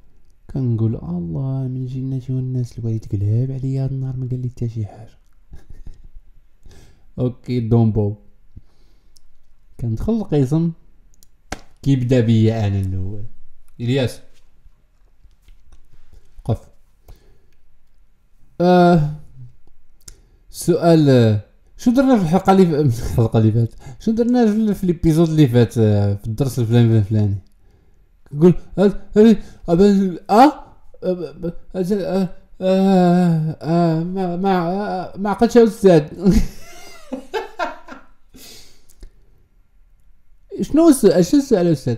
كنقول الله من جنة والناس الوالد قلاب عليا هاد النهار ما قال لي حتى شي حاجة. okay donc bon كندخل القسم كيبدا بيا أنا الأول. إلياس. قف. آه سؤال شو درنا في الحلقة اللي الحلقة اللي فاتت؟ شو درنا في الإبيزود اللي فات آه، في الدرس الفلاني الفلاني يقول آه؟ ما ما ما عقلتش أستاذ. شنو السؤال شنو السؤال أستاذ؟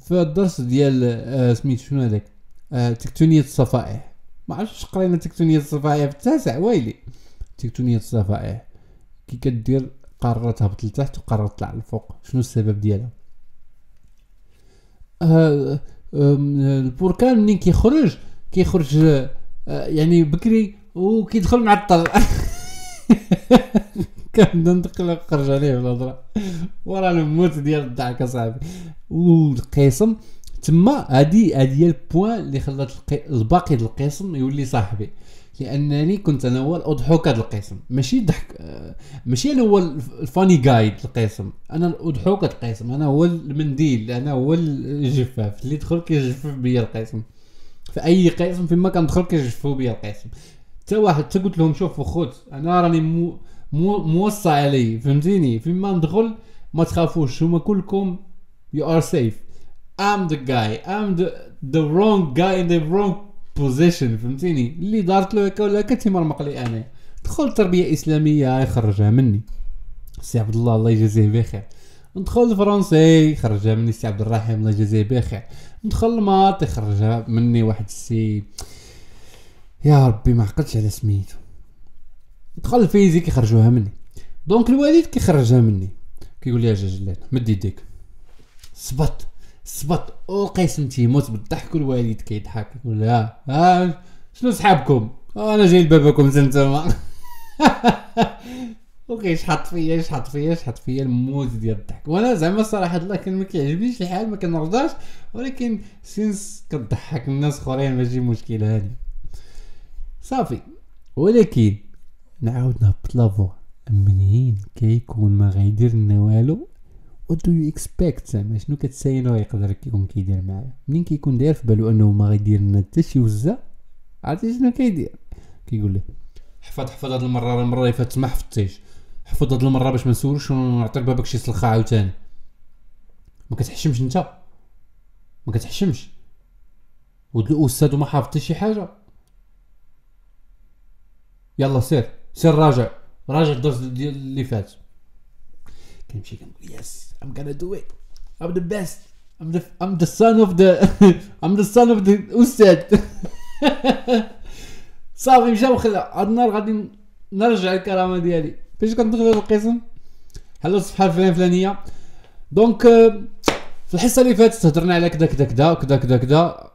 في الدرس ديال آه سميت شنو هذاك؟ آه تكتونية الصفائح. ما عرفتش قرينا تكتونية الصفائح في التاسع ويلي. تكتونية الصفائح. كي كدير قارة تهبط لتحت وقارة تطلع لفوق. شنو السبب ديالها؟ آه البركان منين كيخرج؟ كيخرج آه يعني بكري وكيدخل معطل كنبدا ندخل خرج عليه الهضره ورا نموت ديال الضحك أصاحبي. والقسم تما هادي هادي هي البوان اللي خلات الباقي ديال القسم يولي صاحبي. لأنني كنت أنا هو الأضحوكة ديال القسم ماشي ضحك آه، ماشي أنا هو الفاني جايد القسم أنا الأضحوكة القسم أنا هو المنديل. أنا هو الجفاف. اللي دخل كيجفف بيا القسم في أي قسم فيما كندخل كيجففوا بيا القسم حتى واحد حتى قلت لهم شوفوا خوت أنا راني مو موصى علي فهمتيني؟ فيما ندخل ما تخافوش هما كلكم are safe. I'm the guy I'm the the wrong guy in the wrong position فهمتيني؟ اللي دارت له هكا ولا هكا تيمرمق لي أنا. دخل تربية إسلامية يخرجها مني. سي عبد الله الله يجازيه بخير. ندخل الفرنسي يخرجها مني سي عبد الرحيم الله يجازيه بخير. ندخل ال maths يخرجها مني واحد السي يا ربي ما عقلتش على سميتو. دخل ال physique يخرجوها مني. donc الوالد كيخرجها مني. كيقول لي أجي جلال مد يديك صبط صبط وقيسم تيموت بالضحك والوالد كيضحك. يقول لها ها شنو صحابكم؟ أنا جاي لباباكم نتوما وكيشحط فيا شحط فيا شحط فيا الموت ديال الضحك. وأنا زعما صراحة الله كان ما كيعجبنيش الحال ما كنرضاش. ولكن since كضحك الناس أخرين ماشي مشكل هادي صافي. ولكن نعاود نهبط منين كيكون ما غيدير لنا والو؟ what do you expect زعما شنو كتساينو يقدر يكون كيدير معايا؟ منين كيكون داير في بالو أنه ما غيدير لنا حتى شي وزة؟ عرفتي شنو كيدير؟ كيقول ليه حفظ حفظ هاد المرة راه المرة اللي فاتت ما حفظتيش. حفظ هاد المرة باش ما نسولش ونعطيك بابك شي سلخة عاوتاني. ما كتحشمش انت ما كتحشمش؟ ولد الأستاذ وما حافظتي شي حاجة؟ يلا سير. سير راجع. راجع الدرس اللي فات. كنمشي كنقول yes I'm gonna do it I'm the best I'm the I'm the son of the I'm the son of the أستاذ صافي مشى وخلع هاد النهار غادي نرجع الكرامة ديالي. فاش كندخل القسم حلو الصفحة الفلانية الفلانية. donc في الحصة اللي فاتت هضرنا على كذا كذا كذا كذا كذا كذا.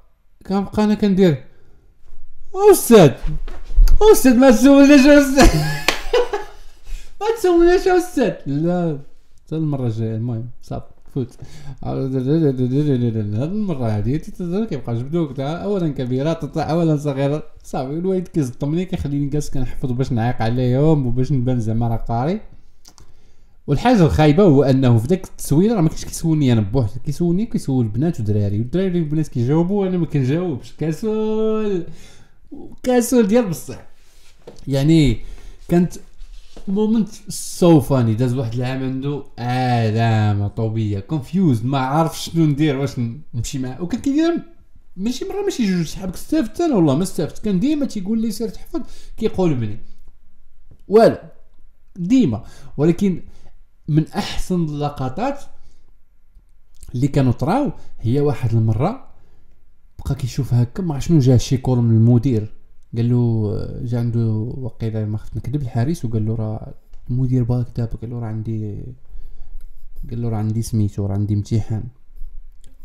كنبقى أنا كندير. أستاذ أستاذ ما تسولناش أستاذ ما تسولناش أستاذ لا حتى المره الجايه المهم صافي فوت هاد المره هادي كيبقى جبدوك اولا كبيره اولا صغيره صافي الوالد كيزطمني كيخليني جالس كنحفظ باش نعيق عليهم وباش نبان زعما راه قاري والحاجة الخايبه هو انه في داك التسويله راه ما كاينش كيسولني أنا بوحدي كيسولني كيسول البنات والدراري والدراري والبنات كيجاوبوا وأنا ما كنجاوبش كسول كسول ديال بصح. يعني كانت moment so funny داز واحد العام عنده علامه to be confused ما عارف شنو ندير واش نمشي معاه. وكان كيدير ماشي مرة ماشي جوج صحابك استافدت أنا والله ما استافدت كان ديما تيقول لي سير تحفظ كيقول بني والو ديما. ولكن من أحسن اللقطات اللي كانوا طراو هي واحد المرة بقى كيشوف هكا ما شنو جا شي call من المدير. قال له جا عنده وقيلة ما خفت نكذب الحارس وقال له راه المدير باغي كتاب قال له راه عندي قال له راه عندي سميتو راه عندي امتحان.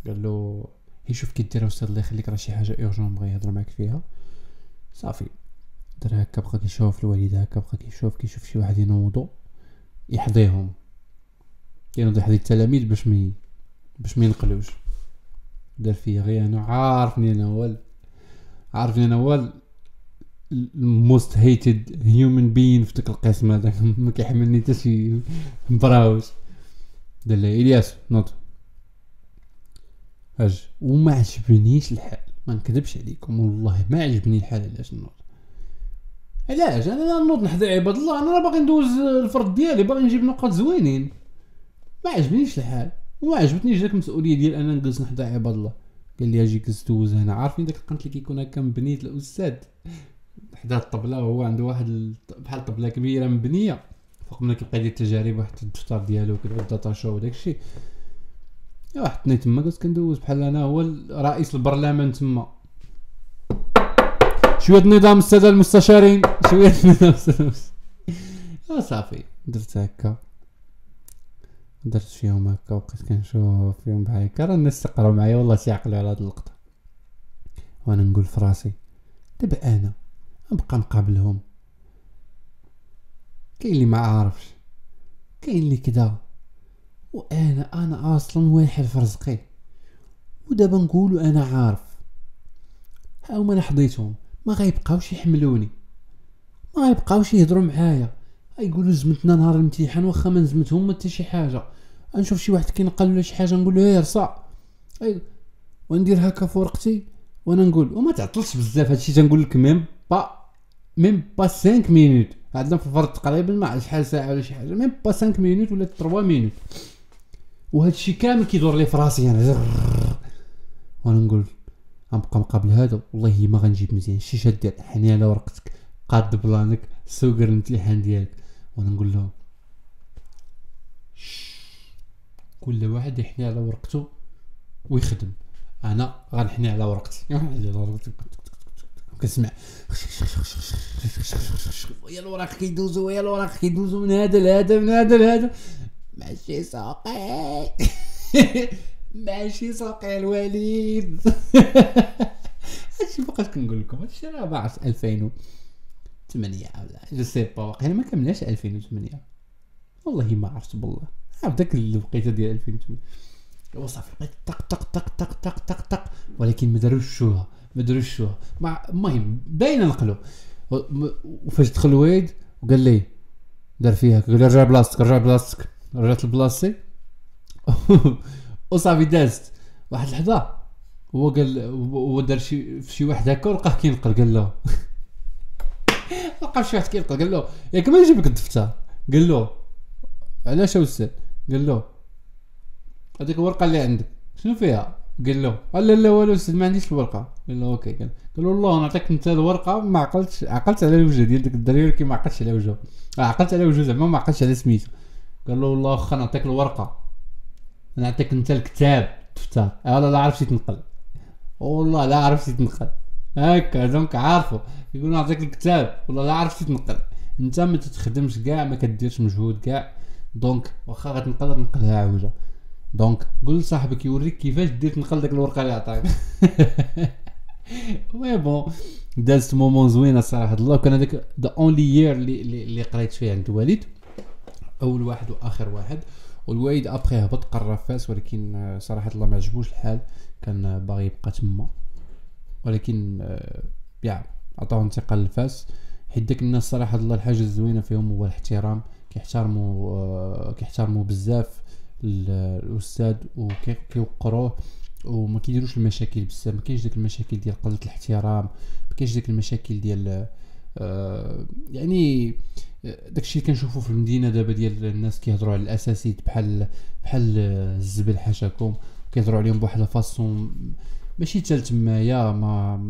قال له هي شوف كي دير أستاذ الله يخليك راه شي حاجة urgent بغا يهضر معاك فيها. صافي. دار هكا بقى كيشوف الوالد هكا بقى كيشوف كيشوف شي واحد ينوضو يحضيهم. ينوض يحضي التلاميذ باش مي باش ما ينقلوش. دار فيا غير أنا عارفني أنا هو عارفني أنا هو ال most hated human being في ديك القسم هذاك ما كيحملني حتى شي براوش دار لي إلياس نوض. أج وما عجبنيش الحال. ما نكذبش عليكم والله ما عجبني الحال علاش نوض. علاش؟ أنا نوض نحضي عباد الله. أنا باغي ندوز الفرض ديالي باغي نجيب نقاط زوينين. ما عجبنيش الحال. وما عجبتنيش داك المسؤوليه ديال أنا نجلس نحضي عباد الله قال لي أجي جلس دوز هنا عارفين داك القنت اللي كيكون هكا مبنيت الاستاذ حدا الطبلة وهو عنده واحد بحال طبلة كبيرة مبنية. فوق منها كيبقى يدير التجارب واحد الدفتر ديالو كده ال data show وداك الشيء. اثنين تما قلت كندوز بحال أنا هو رئيس البرلمان تما. شوية النظام الساده المستشارين. شوية النظام الساده صافي درت هكا. درت فيهم هكا وبقيت كنشوف فيهم بحال هكا. راه الناس تقراو معايا والله تيعقلوا على هاد اللقطة. وأنا نقول في راسي دابا أنا نبقى نقابلهم. كاين اللي ما عارفش كاين اللي كدا. وأنا أنا أصلا واحد في رزقي. ودابا نقولوا أنا عارف. هاهما أنا حضيتهم. ما غيبقاوش يحملوني. ما غيبقاوش يهضروا معايا. يقولوا زمتنا نهار الامتحان واخا ما نزمتهم حتى شي حاجة. نشوف شي واحد كينقل ولا شي حاجة نقول له يا رصا وندير هكا في وأنا نقول وما تعطلش بزاف هادشي. تنقول لك ميم با même pas 5 minutes. عندنا في الفرض تقريبا ما شحال ساعة ولا شي حاجة. même pas 5 minutes ولا 3 minutes. وهذا الشيء كامل كيدور لي في راسي أنا. وأنا نقول غنبقى مقابل هذا والله ما غنجيب مزيان. شي شاد دير حني على ورقتك قاد بلانك سوقر الامتحان ديالك. وأنا نقول له كل واحد يحني على ورقته ويخدم. أنا غنحني على ورقتي. كنسمع. ويا الوراق كيدوزو ويا الوراق كيدوزو من هذا لهذا من هذا لهذا. ماشي ساقي. ماشي ساقي الوليد. هادشي فوقاش كنقول لكم هادشي راه باعت 2000 8 ولا جو سي با واقيلا ما كملناش 2008 والله ما عرفت بالله. عرفت داك الوقيته ديال 2008 وصافي بقيت طق طق طق طق طق طق طق. ولكن ما داروش شوها ما داروش شوها. المهم باينه نقلو. وفاش دخل الوالد وقال لي دار فيها. قال لي رجع بلاصتك رجع بلاصتك. رجعت لبلاصتي. وصافي دازت. واحد اللحظه هو قال هو دار شي في شي واحد هكا ولقاه كينقل قال له. لقى شي واحد كيلقى قال له ياك ما نجيب لك الدفتر. قال له علاش أستاذ قال له هذيك الورقة اللي عندك شنو فيها؟ قال له لا لا والو أستاذ ما عنديش الورقة. قال له OK قال له والله نعطيك أنت الورقة ما عقلتش عقلت على الوجه ديال داك الدري ولكن ما عقلتش على وجهه. آه، عقلت على وجهه زعما ما عقلتش على سميتو. قال له والله واخا نعطيك الورقة. نعطيك أنت الكتاب دفتر آه، لا لا عرفتي تنقل والله لا عرفتي تنقل هكا donc عارفو. يقول نعطيك الكتاب والله لا عرفتي تنقل. أنت ما تتخدمش كاع ما كديرش مجهود كاع. donc واخا غتنقل تنقلها عوجه donc قول لصاحبك يوريك كيفاش دير تنقل داك الورقة اللي عطاك. oui bon دازت moment زوينة صراحة. الله كان هذاك the only year اللي قريت فيه عند الوالد أول واحد وآخر واحد. والوالد ابخي هبط قرر فاس ولكن آه، صراحة الله ما عجبوش الحال. كان باغي يبقى تما. ولكن آه، يا عطاو انتقال لفاس حيت داك الناس صراحة الله الحاجة الزوينة فيهم هو الاحترام. كيحترموا آه، كيحترموا بزاف الأستاذ وكيوقروه وما كيديروش المشاكل بزاف. ما كاينش ديك المشاكل ديال قلة الاحترام. ما كاينش ديك المشاكل ديال آه يعني داكشي اللي كنشوفو في المدينة دابا ديال الناس كيهضروا على الأساسيات بحال بحال الزبل حاشاكم. كيهضروا عليهم بواحد ال façon. ماشي تال تمايا ما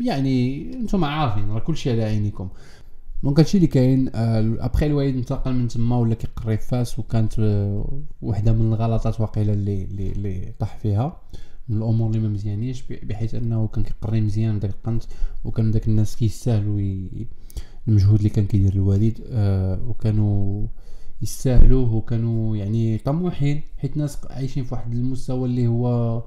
يعني نتوما عارفين راه كلشي على عينيكم. donc هادشي اللي كاين ابخي الوالد انتقل من تما ولا كيقري فاس وكانت آه، وحدة من الغلطات واقيلا اللي اللي, اللي طاح فيها من الأمور اللي ما مزيانيش بحيث أنه كان كيقري مزيان داك القنت وكان داك الناس كيستاهلوا المجهود اللي كان كيدير الوالد آه وكانوا يستاهلوه وكانوا يعني طموحين حيت ناس عايشين في واحد المستوى اللي هو آه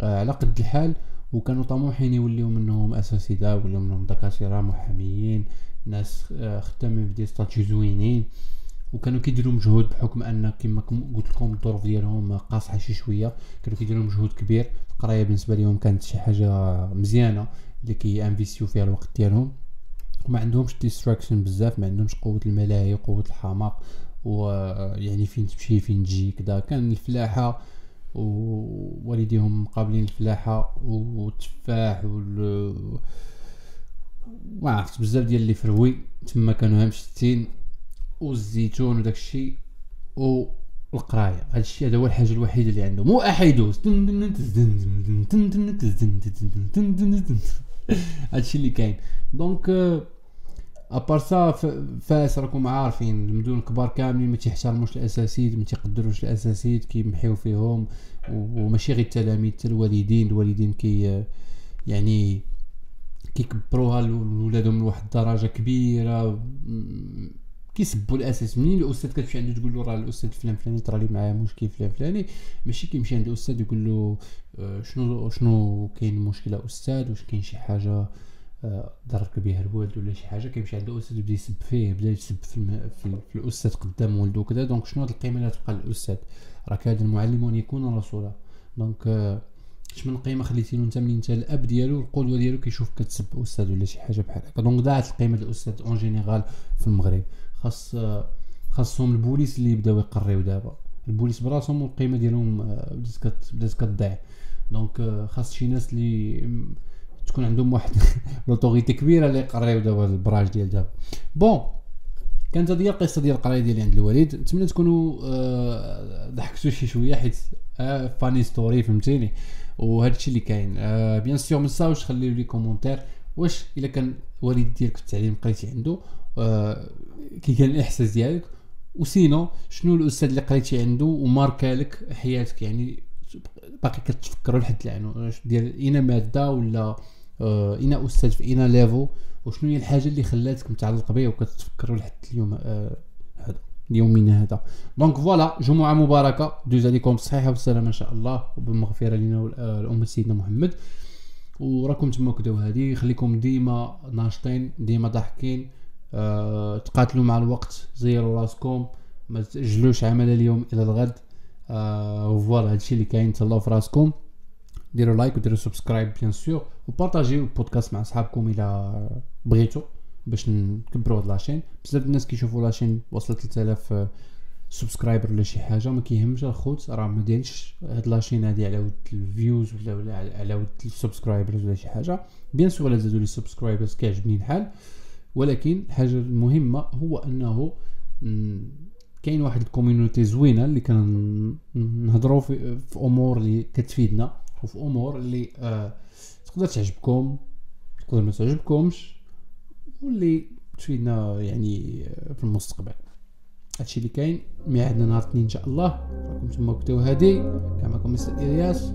على قد الحال وكانوا طموحين يوليو منهم أساتذة ولاو منهم دكاترة محاميين ناس آه خدامين ب des statuts زوينين. وكانوا كيديروا مجهود بحكم أن كما قلت لكم الظروف ديالهم قاصحه شي شوية. كانوا كيديروا مجهود كبير. القراية بالنسبة لهم كانت شي حاجة مزيانة اللي كي investi و فيها الوقت ديالهم. وما عندهمش ديستراكشن بزاف ما عندهمش قوة الملاهي وقوه الحماق ويعني فين تمشي فين تجي كذا كان الفلاحة ووالديهم مقابلين الفلاحه والتفاح وال ما عرفت بزاف ديال اللي فروي تما كانوا هامشتين والزيتون وداك الشيء والقرايه هذا الشيء هذا هو الحاجة الوحيده اللي عندهم مو احيدوس هذا الشيء اللي كاين donc à part ça فاس راكم عارفين المدن الكبار كاملين ما تيحترموش الأساتيذ ما تيقدروش الأساتيذ كيمحيو فيهم وماشي غير التلاميذ الوالدين الوالدين كي يعني كيكبروها لولادهم لواحد الدرجة كبيرة كيسبوا الأساتيذ. منين الأستاذ كتمشي عنده تقول له راه الأستاذ فلان فلاني طرا لي معاه مشكل فلان فلاني ماشي كيمشي عند الأستاذ يقول له آه، شنو شنو كاين مشكلة أستاذ؟ واش كاين شي حاجة آه، ضرك بها الوالد ولا شي حاجة كيمشي عند الأستاذ يبدا يسب فيه يبدأ يسب في. في, في الأستاذ قدام ولده وكذا. donc شنو هاد القيمة اللي تبقى للأستاذ؟ راه كاد المعلم ان يكون رسولا. donc اش من قيمه خليتي له انت من انت الأب ديالو القدوه ديالو كيشوفك كتسب أستاذ ولا شي حاجة بحال هكا. donc ضاعت القيمة ديال الاستاذ en général في المغرب. خاص خاصهم البوليس اللي يبداو يقريو دابا. البوليس براسهم القيمه ديالهم آه، بدات بدات كتضيع. donc آه، خاص شي ناس اللي تكون عندهم واحد l'autorité كبيرة اللي يقريو دابا البراهش ديال دابا. bon كانت هذه القصة ديال القراية ديالي عند الوالد. نتمنى تكونوا آه ضحكتوا شي شوية حيت آه funny story فهمتيني؟ وهذا الشيء اللي كاين. آه bien sûr ما تنساوش خليو لي commentaire واش إلا كان والد ديالك في التعليم قريتي عنده آه كي كان الإحساس ديالك؟ و sinon شنو الأستاذ اللي قريتي عنده و marqua لك حياتك؟ يعني باقي كتفكروا لحد الآن ديال اين ماده ولا آه اين أستاذ في اين niveau. وشنو هي الحاجة اللي خلاتك متعلق به وكتفكروا لحد اليوم آه هذا يومنا هذا؟ donc voilà جمعة مباركة دوز عليكم بالصحيحه والسلامه إن شاء الله وبالمغفرة لنا ولامه سيدنا محمد. وراكم تما كداو هادي خليكم ديما ناشطين ديما ضاحكين أه تقاتلوا مع الوقت زيروا راسكم ما تأجلوش عمل اليوم إلى الغد. أه voilà هادشي اللي كاين تهلاو في راسكم. ديروا like وديروا subscribe bien sûr وبارطاجيو البودكاست مع صحابكم إلى بغيتو باش نكبروا هاد la chaîne بزاف الناس كيشوفوا la chaîne وصلت 3000 subscriber ولا شي حاجة ما كيهمش الخوت راه ما دايرش هاد la chaîne هادي على ود ال views ولا, ولا على ود ال subscribers ولا شي حاجة. bien sûr إلا زادوا لي subscribers كيعجبني الحال ولكن الحاجة المهمة هو أنه كاين واحد ال community زوينة اللي كنهضروا في, في أمور اللي كتفيدنا. وفي أمور اللي آه تقدر تعجبكم تقدر ما تعجبكمش واللي تفيدنا يعني آه، في المستقبل. هادشي اللي كاين ميعادنا نهار الاثنين إن شاء الله. راكم تما كتبوا هادي. كان معكم مستر إلياس.